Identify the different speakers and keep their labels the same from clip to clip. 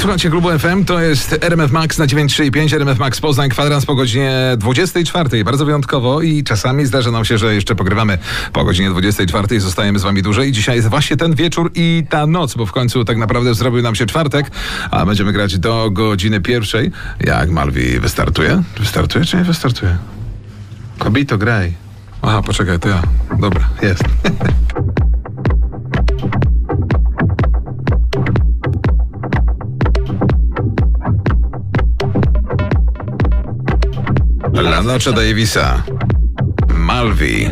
Speaker 1: Słuchajcie, klubu FM to jest RMF Max na 935, RMF Max Poznań, kwadrans po godzinie 24. Bardzo wyjątkowo i czasami zdarza nam się, że jeszcze pogrywamy po godzinie 24 i zostajemy z wami dłużej. Dzisiaj jest właśnie ten wieczór i ta noc, bo w końcu tak naprawdę zrobił nam się czwartek, a będziemy grać do godziny pierwszej. Jak Malwi wystartuje? Wystartuje czy nie wystartuje? Kobito, graj. Aha, poczekaj, to ja. Dobra, jest. La Noche Davisa. Malvi.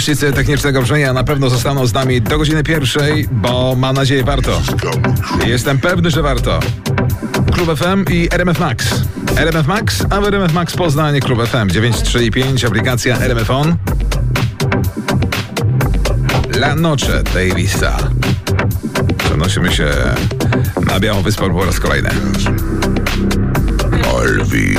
Speaker 1: Miłośnicy technicznego brzmienia na pewno zostaną z nami do godziny pierwszej, bo mam nadzieję warto. Jestem pewny, że warto. Klub FM i RMF Max. RMF Max, a w RMF Max Poznań, Klub FM 935, aplikacja RMF On. La Noche Davisa. Przenosimy się na Białą Wyspę po raz kolejny. Olvi.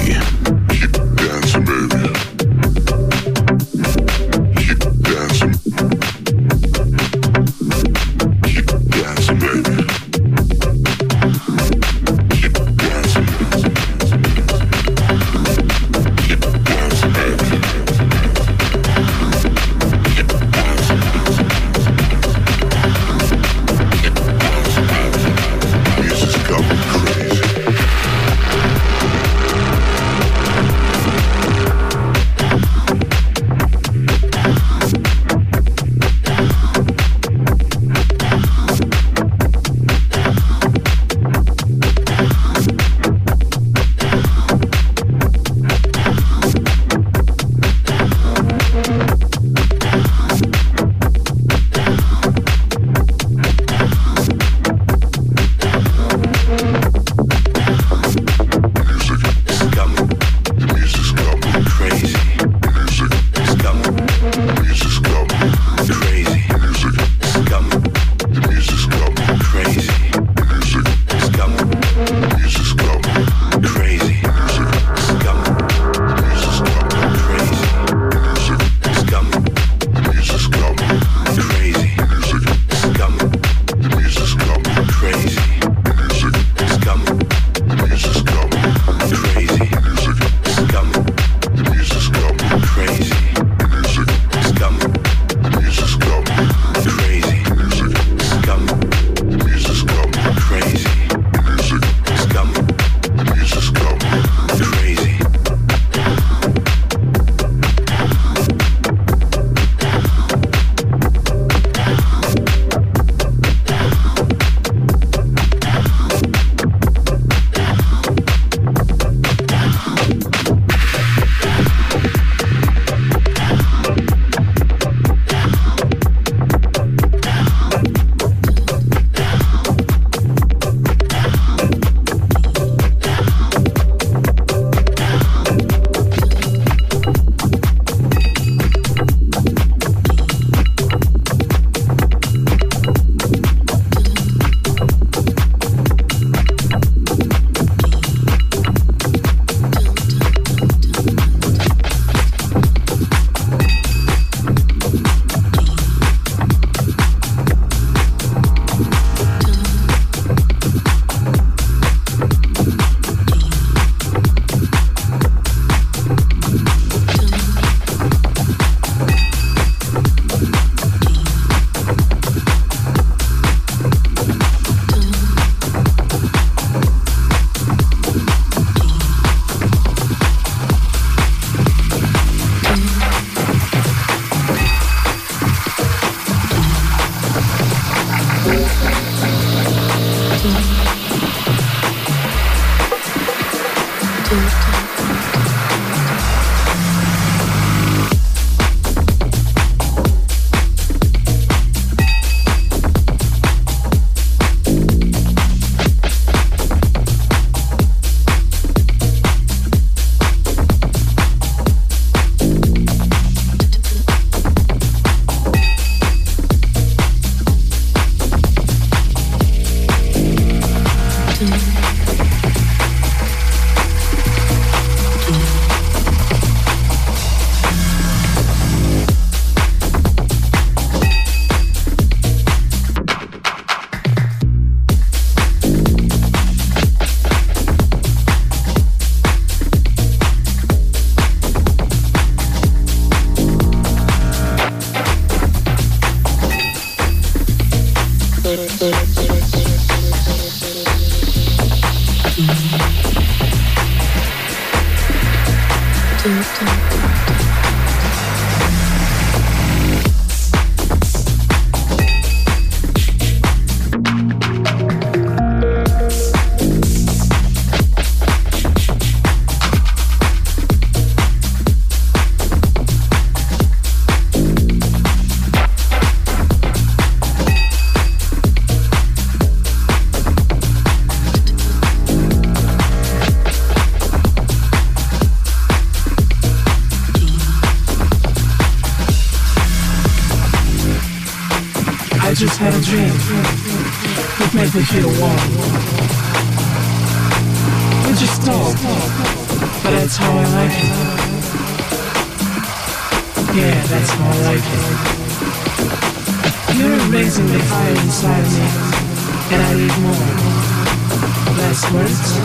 Speaker 2: Words, to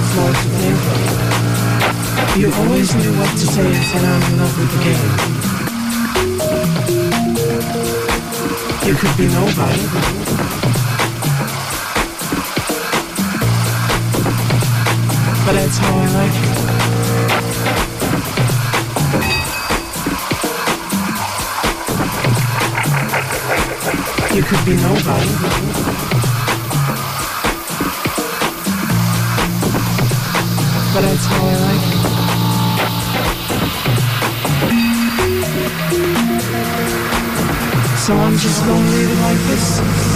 Speaker 2: think. You always knew what to say, and I'm in love with the game. You could be nobody. But that's how I like it. You could be nobody. But that's how I like it. So I'm just gonna leave it like this.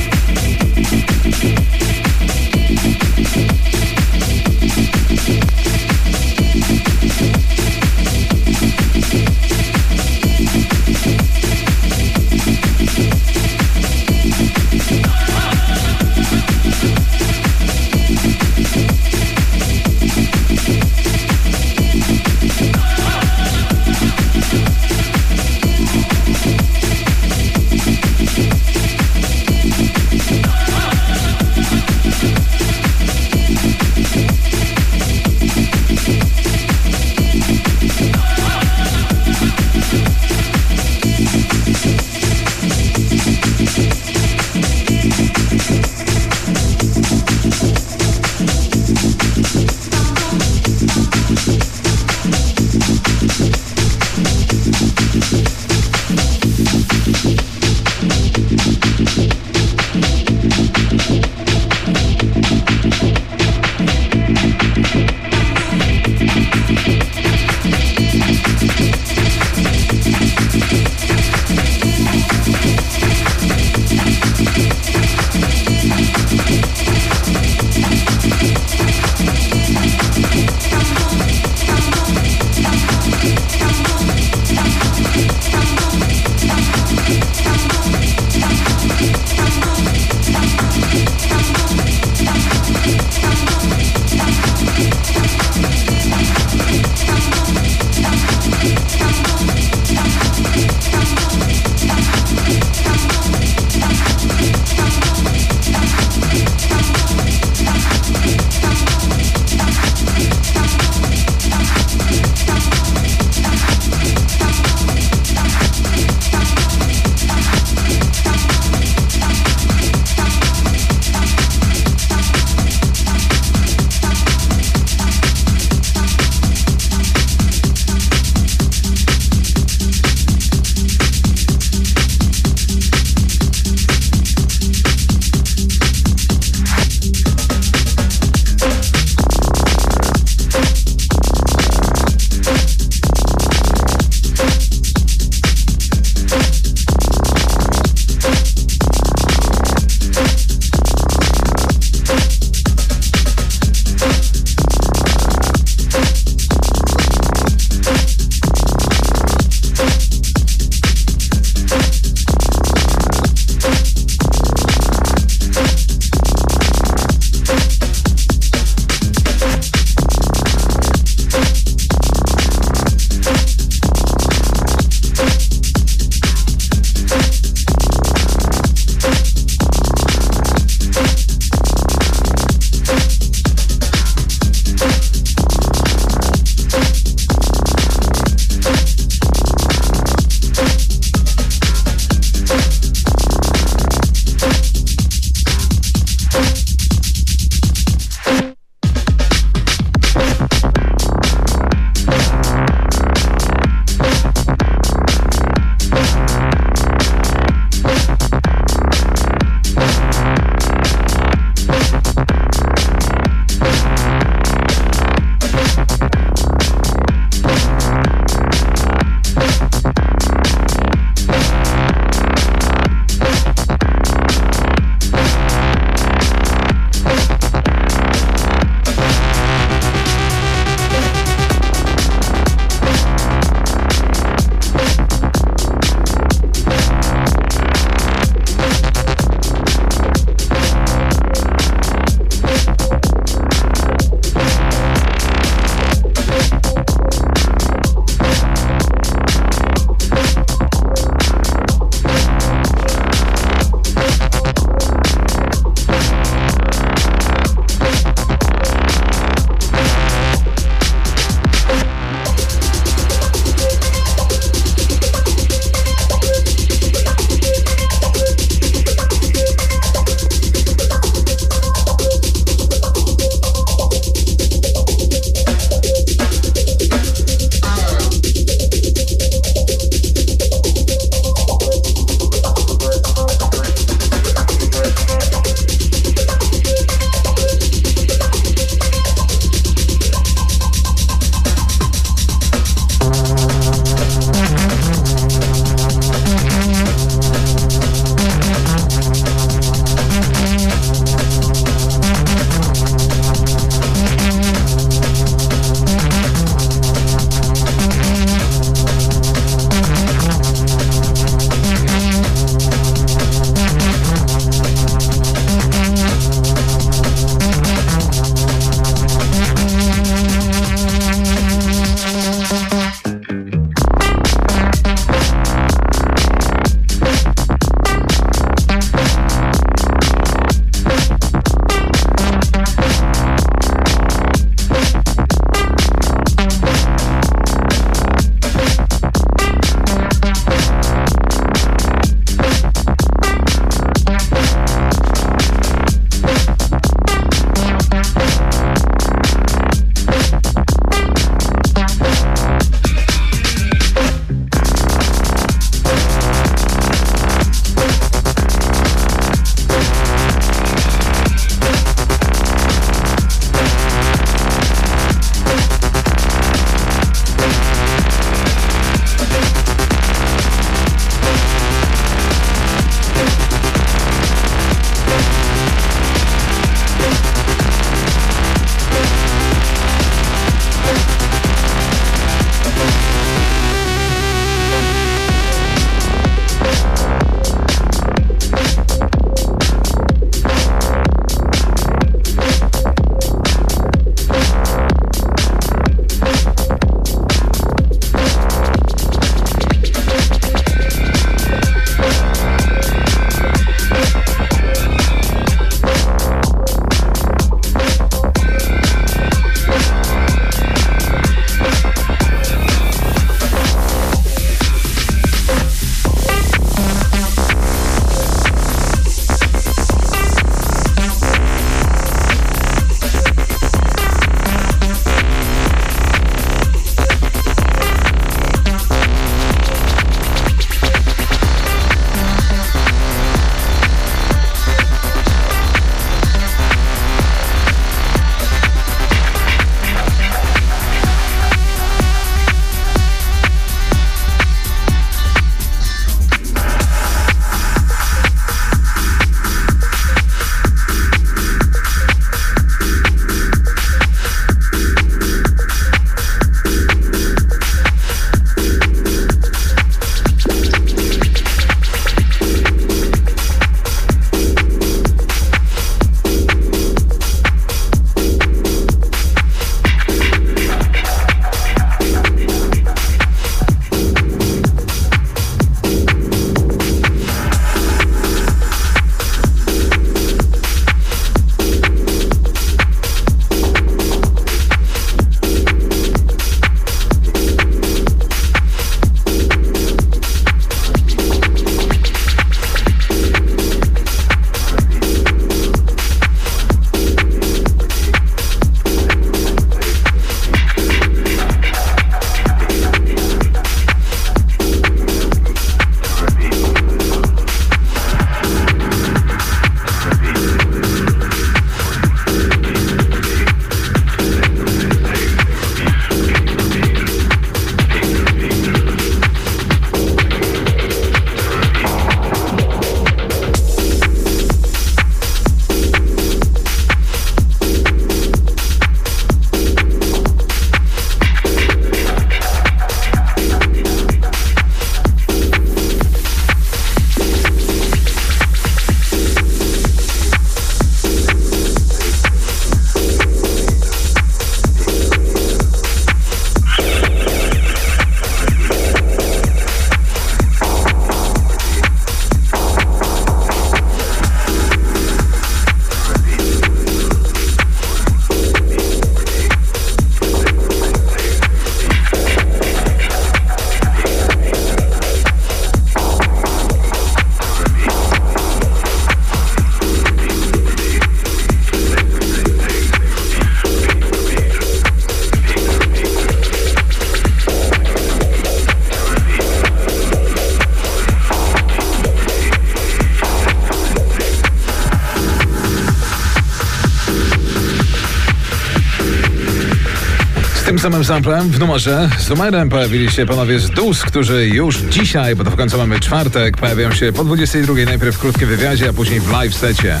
Speaker 1: Samym samplem w numerze z numerem pojawili się panowie z DUS, którzy już dzisiaj, bo to w końcu mamy czwartek, pojawią się po 22. Najpierw w krótkim wywiadzie, a później w live secie.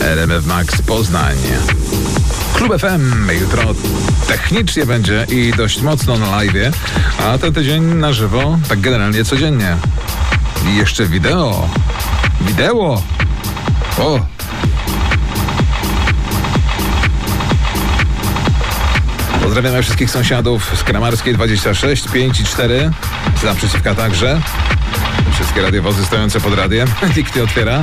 Speaker 1: RMF Max Poznań. Klub FM jutro technicznie będzie i dość mocno na live, a ten tydzień na żywo, tak generalnie codziennie. I jeszcze wideo. Wideo. O, Pozdrawiamy wszystkich sąsiadów z Kramarskiej 26, 5 i 4. Z naprzeciwka także. Wszystkie radiowozy stojące pod radiem. Nikt nie otwiera.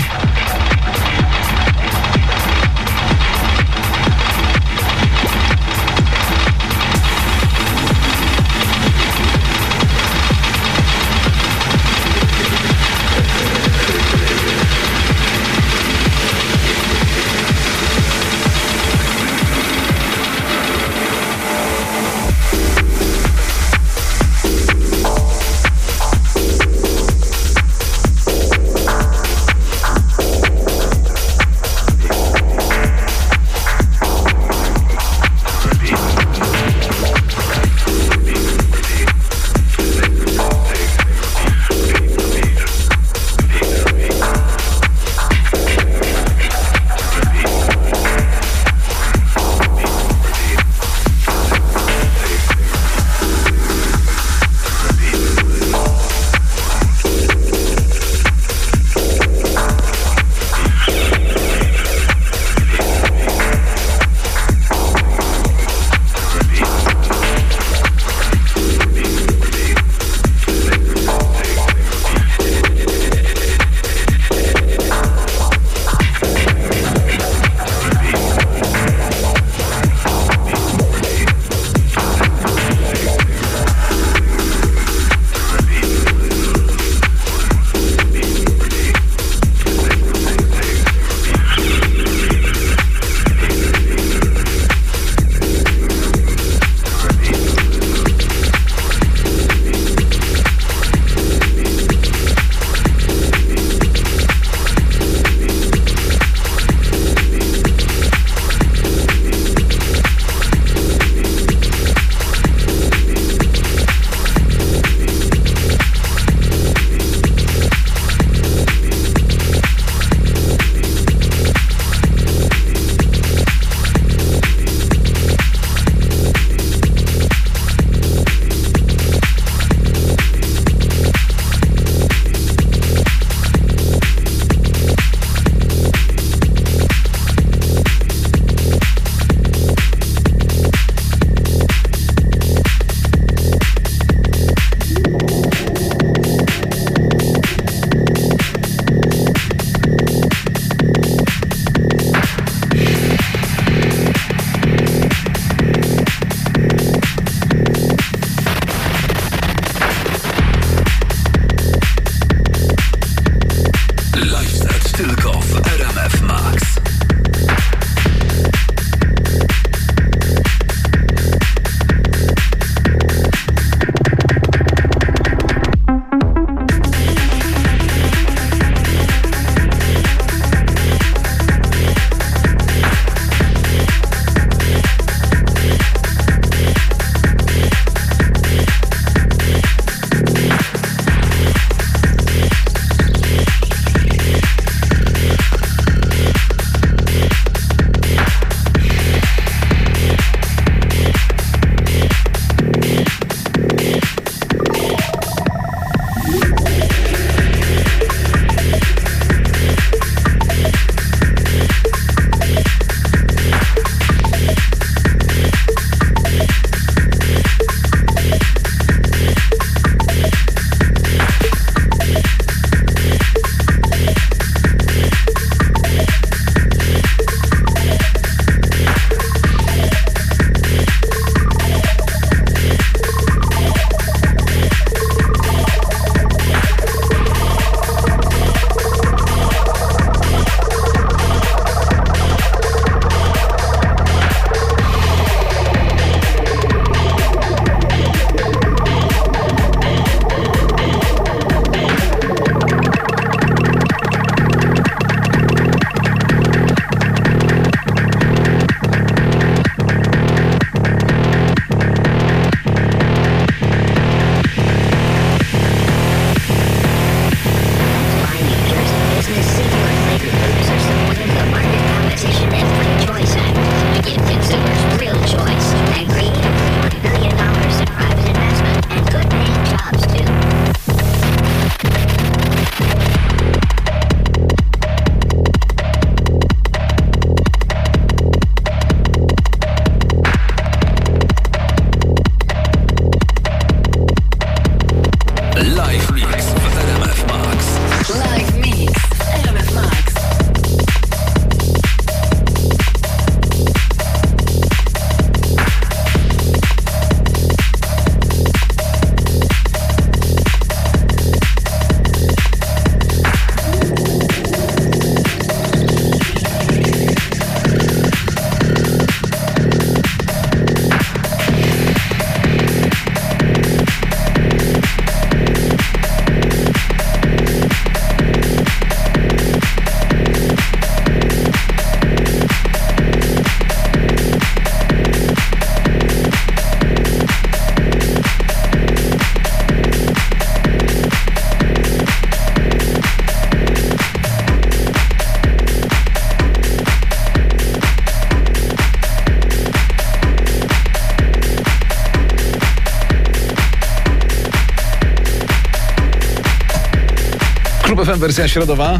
Speaker 1: RMFM wersja środowa.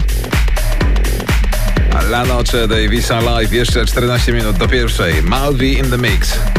Speaker 1: La Noche Davisa Live jeszcze 14 minut do pierwszej. Malvi in the mix.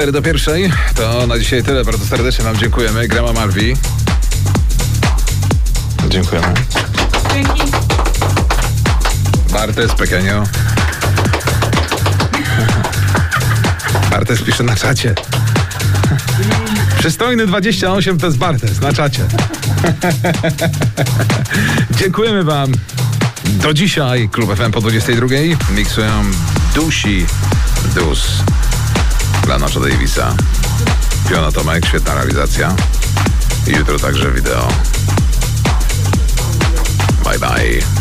Speaker 1: 4 do pierwszej. To na dzisiaj tyle. Bardzo serdecznie Wam dziękujemy. Grama Malwi. Dziękujemy.
Speaker 3: Dzięki.
Speaker 1: Bartes, Pekenio. Bartes pisze na czacie. Przystojny 28 to jest Bartes na czacie. Dziękujemy Wam. Do dzisiaj Klub FM po 22. Miksują Dusi Dus dla Nacho Davisa. Piona Tomek, świetna realizacja. Jutro także wideo. Bye bye.